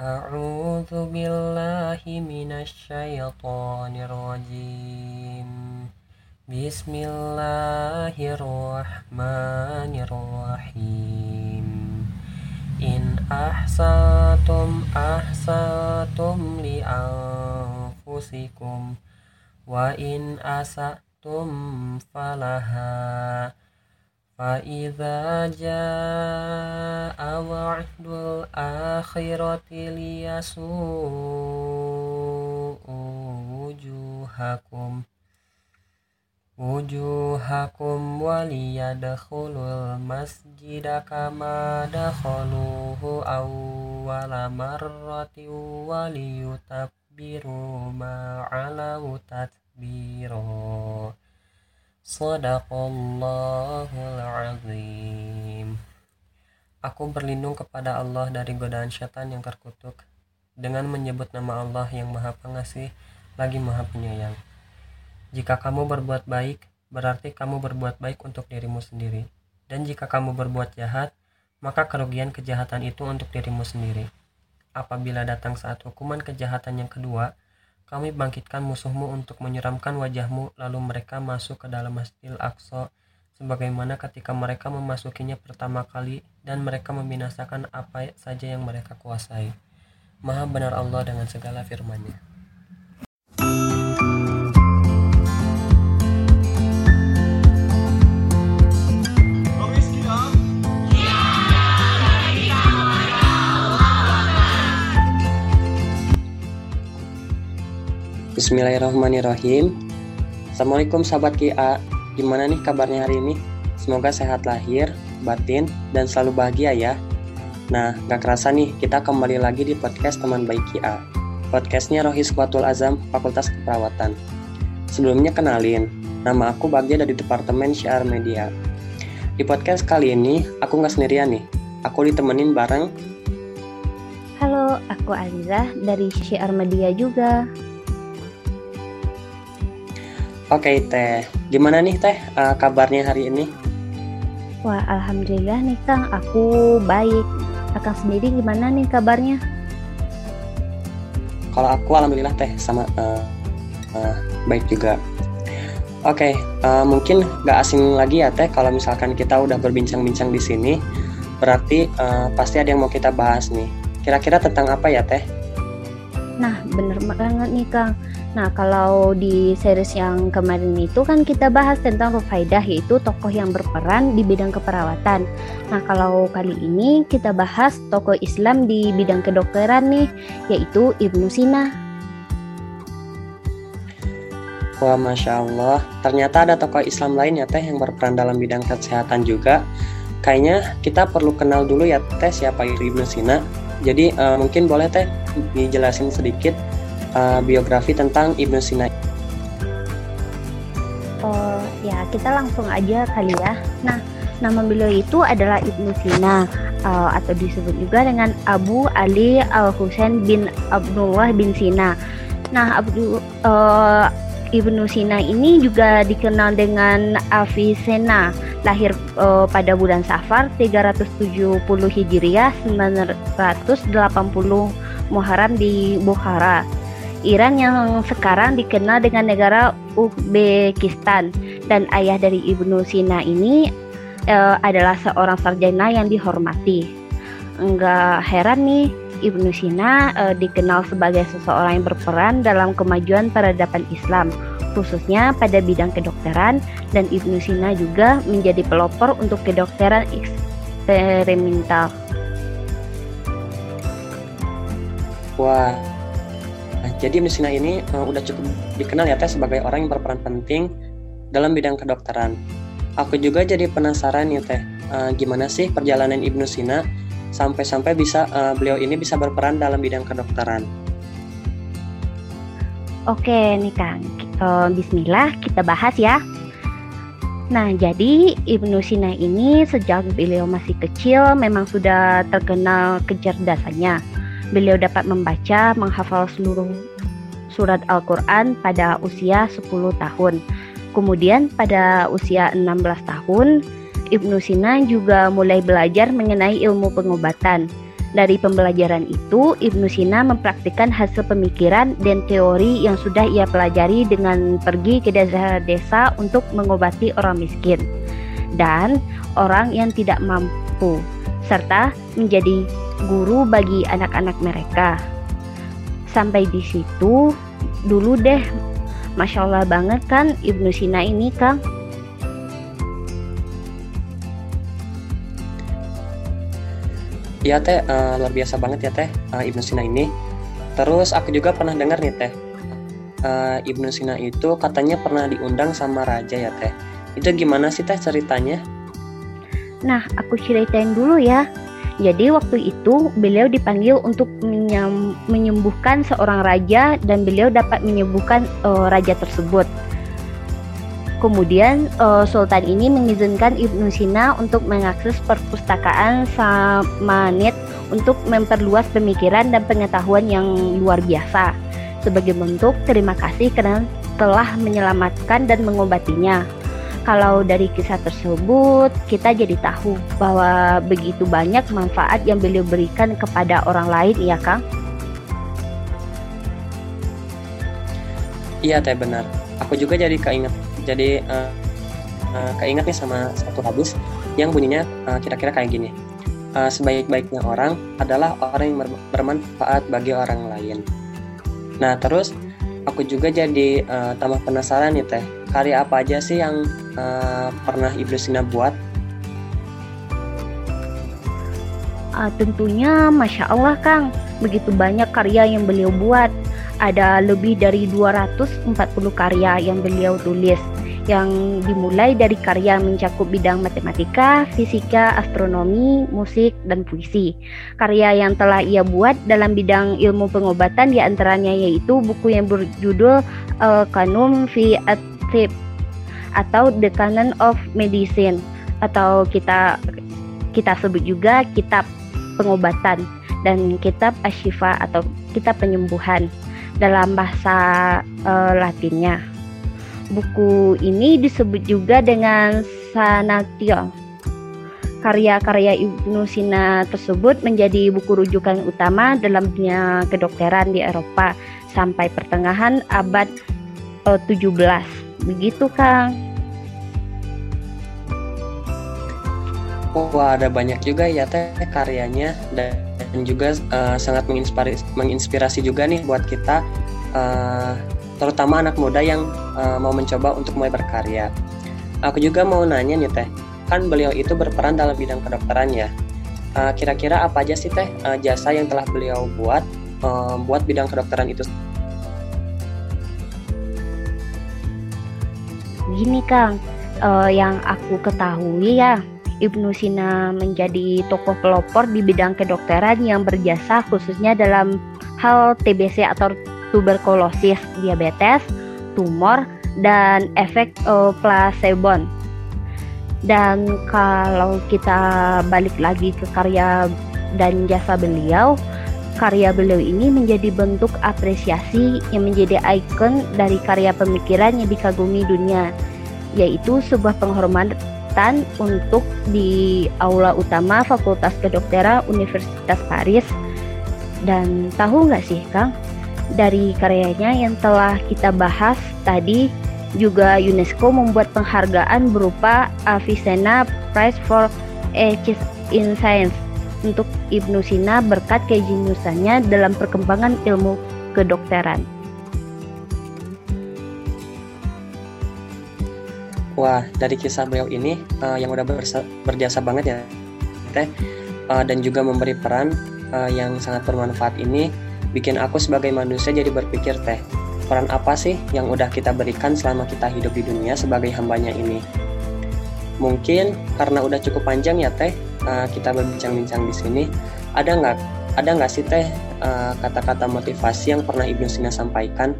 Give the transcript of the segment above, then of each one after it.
أعوذ بالله من الشيطان الرجيم بسم الله الرحمن الرحيم إن أحسنتم أحسنتم لأنفسكم وإن أسأتم فلها فإذا جاء وعد الآخرة ليسوء وجوهكم وجوهكم وليدخلوا المسجد كما دخلوه أول مرة وليتبروا ما علوا تتبيرا Sadaqallahul azim Aku berlindung kepada Allah dari godaan syaitan yang terkutuk dengan menyebut nama Allah yang maha pengasih lagi maha penyayang. Jika kamu berbuat baik, berarti kamu berbuat baik untuk dirimu sendiri. Dan jika kamu berbuat jahat, maka kerugian kejahatan itu untuk dirimu sendiri. Apabila datang saat hukuman kejahatan yang kedua, kami bangkitkan musuhmu untuk menyeramkan wajahmu, lalu mereka masuk ke dalam Masjidil Aqsa, sebagaimana ketika mereka memasukinya pertama kali dan mereka membinasakan apa saja yang mereka kuasai. Maha benar Allah dengan segala firman-Nya. Bismillahirrahmanirrahim. Assalamualaikum sahabat KIA Gimana nih kabarnya hari ini? Semoga sehat lahir, batin, dan selalu bahagia ya. Nah, gak kerasa nih kita kembali lagi di podcast teman baik KIA Podcastnya Rohis Kuatul Azam, Fakultas Keperawatan Sebelumnya kenalin, nama aku Bagja dari Departemen Syiar Media. Di podcast kali ini, aku gak sendirian nih. Aku ditemenin bareng. Halo, aku Aliza dari Syiar Media juga. Oke Teh, gimana nih Teh uh, kabarnya hari ini? Wah, alhamdulillah nih Kang, aku baik. Akang sendiri gimana nih kabarnya? Kalau aku alhamdulillah Teh sama uh, uh, baik juga. Oke, uh, mungkin gak asing lagi ya Teh kalau misalkan kita udah berbincang-bincang di sini, berarti uh, pasti ada yang mau kita bahas nih. Kira-kira tentang apa ya Teh? Nah, bener banget nih Kang. Nah, kalau di series yang kemarin itu kan kita bahas tentang Rufaidah yaitu tokoh yang berperan di bidang keperawatan. Nah, kalau kali ini kita bahas tokoh Islam di bidang kedokteran nih, yaitu Ibnu Sina. Wah, Masya Allah. Ternyata ada tokoh Islam lain ya Teh yang berperan dalam bidang kesehatan juga. Kayaknya kita perlu kenal dulu ya Teh siapa Ibnu Sina. Jadi uh, mungkin boleh Teh dijelasin sedikit uh, biografi tentang Ibnu Sina. Oh ya kita langsung aja kali ya. Nah nama beliau itu adalah Ibnu Sina uh, atau disebut juga dengan Abu Ali Al Husain bin Abdullah bin Sina. Nah Abdul uh, Ibnu Sina ini juga dikenal dengan Avicenna, lahir uh, pada bulan Safar 370 Hijriah 980 Muharram di Bukhara. Iran yang sekarang dikenal dengan negara Uzbekistan dan ayah dari Ibnu Sina ini uh, adalah seorang sarjana yang dihormati. Enggak heran nih Ibnu Sina uh, dikenal sebagai seseorang yang berperan dalam kemajuan peradaban Islam khususnya pada bidang kedokteran dan Ibnu Sina juga menjadi pelopor untuk kedokteran eksperimental. Wah, jadi Ibnu Sina ini uh, udah cukup dikenal ya teh sebagai orang yang berperan penting dalam bidang kedokteran. Aku juga jadi penasaran ya teh, uh, gimana sih perjalanan Ibnu Sina sampai-sampai bisa uh, beliau ini bisa berperan dalam bidang kedokteran. Oke nih Kang, Bismillah kita bahas ya. Nah, jadi Ibnu Sina ini sejak beliau masih kecil memang sudah terkenal kecerdasannya. Beliau dapat membaca, menghafal seluruh surat Al-Quran pada usia 10 tahun. Kemudian pada usia 16 tahun, Ibnu Sina juga mulai belajar mengenai ilmu pengobatan. Dari pembelajaran itu, Ibnu Sina mempraktikkan hasil pemikiran dan teori yang sudah ia pelajari dengan pergi ke desa-desa untuk mengobati orang miskin dan orang yang tidak mampu, serta menjadi guru bagi anak-anak mereka. Sampai di situ dulu deh, masya Allah banget kan Ibnu Sina ini, Kang. Iya teh uh, luar biasa banget ya teh uh, Ibnu Sina ini. Terus aku juga pernah dengar nih teh uh, Ibnu Sina itu katanya pernah diundang sama raja ya teh. Itu gimana sih teh ceritanya? Nah aku ceritain dulu ya. Jadi waktu itu beliau dipanggil untuk menyembuhkan seorang raja dan beliau dapat menyembuhkan uh, raja tersebut. Kemudian uh, Sultan ini mengizinkan Ibnu Sina untuk mengakses perpustakaan Samanid untuk memperluas pemikiran dan pengetahuan yang luar biasa sebagai bentuk terima kasih karena telah menyelamatkan dan mengobatinya. Kalau dari kisah tersebut kita jadi tahu bahwa begitu banyak manfaat yang beliau berikan kepada orang lain ya Kang? Iya teh benar. Aku juga jadi keinget jadi uh, uh, keinget nih sama satu hadis yang bunyinya uh, kira-kira kayak gini uh, sebaik-baiknya orang adalah orang yang bermanfaat bagi orang lain nah terus aku juga jadi uh, tambah penasaran nih teh karya apa aja sih yang uh, pernah Ibu Sina buat? Uh, tentunya Masya Allah Kang. Begitu banyak karya yang beliau buat. Ada lebih dari 240 karya yang beliau tulis yang dimulai dari karya mencakup bidang matematika, fisika, astronomi, musik, dan puisi. Karya yang telah ia buat dalam bidang ilmu pengobatan di antaranya yaitu buku yang berjudul uh, Kanum fi atau The Canon of Medicine atau kita kita sebut juga kitab pengobatan dan kitab asyifa atau kitab penyembuhan dalam bahasa uh, Latinnya. Buku ini disebut juga dengan Sanatio. Karya-karya Ibnu Sina tersebut menjadi buku rujukan utama dalam dunia kedokteran di Eropa sampai pertengahan abad uh, 17. Begitu, Kang. Wah, ada banyak juga ya teh karyanya dan juga uh, sangat menginspirasi, menginspirasi juga nih buat kita uh, terutama anak muda yang uh, mau mencoba untuk mulai berkarya. Aku juga mau nanya nih teh, kan beliau itu berperan dalam bidang kedokteran ya. Uh, kira-kira apa aja sih teh uh, jasa yang telah beliau buat uh, buat bidang kedokteran itu? Gini Kang, uh, yang aku ketahui ya, Ibnu Sina menjadi tokoh pelopor di bidang kedokteran yang berjasa khususnya dalam hal TBC atau tuberkulosis, diabetes, tumor, dan efek uh, placebo. Dan kalau kita balik lagi ke karya dan jasa beliau, karya beliau ini menjadi bentuk apresiasi yang menjadi ikon dari karya pemikiran yang dikagumi dunia, yaitu sebuah penghormatan untuk di aula utama Fakultas Kedokteran Universitas Paris. Dan tahu nggak sih, Kang, dari karyanya yang telah kita bahas tadi juga UNESCO membuat penghargaan berupa Avicenna Prize for Ethics in Science untuk Ibnu Sina berkat kejeniusannya dalam perkembangan ilmu kedokteran. Wah, dari kisah beliau ini uh, yang udah berjasa banget ya, teh, uh, dan juga memberi peran uh, yang sangat bermanfaat ini bikin aku sebagai manusia jadi berpikir teh, peran apa sih yang udah kita berikan selama kita hidup di dunia sebagai hambanya ini? Mungkin karena udah cukup panjang ya teh, uh, kita berbincang-bincang di sini. Ada nggak ada nggak sih teh uh, kata-kata motivasi yang pernah Ibnu Sina sampaikan?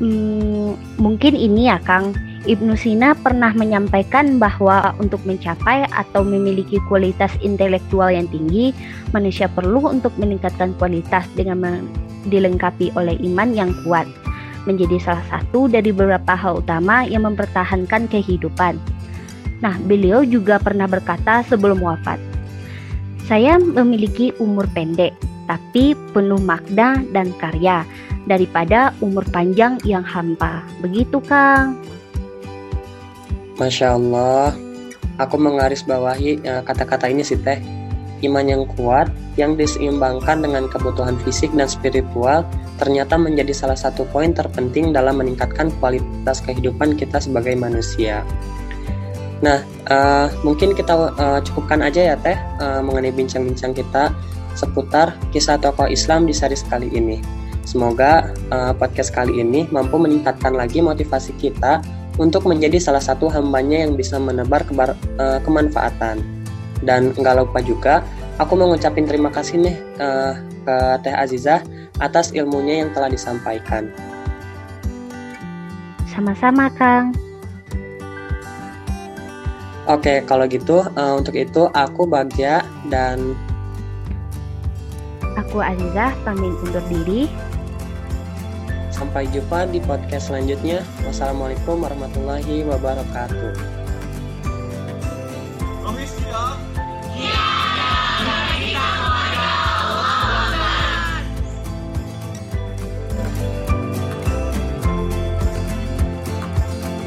Hmm, mungkin ini ya Kang Ibnu Sina pernah menyampaikan bahwa untuk mencapai atau memiliki kualitas intelektual yang tinggi, manusia perlu untuk meningkatkan kualitas dengan dilengkapi oleh iman yang kuat, menjadi salah satu dari beberapa hal utama yang mempertahankan kehidupan. Nah, beliau juga pernah berkata sebelum wafat, Saya memiliki umur pendek, tapi penuh makna dan karya daripada umur panjang yang hampa. Begitu, Kang. Masya Allah, aku menggarisbawahi eh, kata-kata ini sih Teh. Iman yang kuat, yang diseimbangkan dengan kebutuhan fisik dan spiritual, ternyata menjadi salah satu poin terpenting dalam meningkatkan kualitas kehidupan kita sebagai manusia. Nah, uh, mungkin kita uh, cukupkan aja ya Teh uh, mengenai bincang-bincang kita seputar kisah tokoh Islam di seri kali ini. Semoga uh, podcast kali ini mampu meningkatkan lagi motivasi kita untuk menjadi salah satu hambanya yang bisa menebar kebar, uh, kemanfaatan. Dan nggak lupa juga, aku mau ngucapin terima kasih nih uh, ke Teh Azizah atas ilmunya yang telah disampaikan. Sama-sama, Kang. Oke, kalau gitu uh, untuk itu aku Bagja dan aku Azizah pamit undur diri. Sampai jumpa di podcast selanjutnya. Wassalamualaikum warahmatullahi wabarakatuh. Kami siap.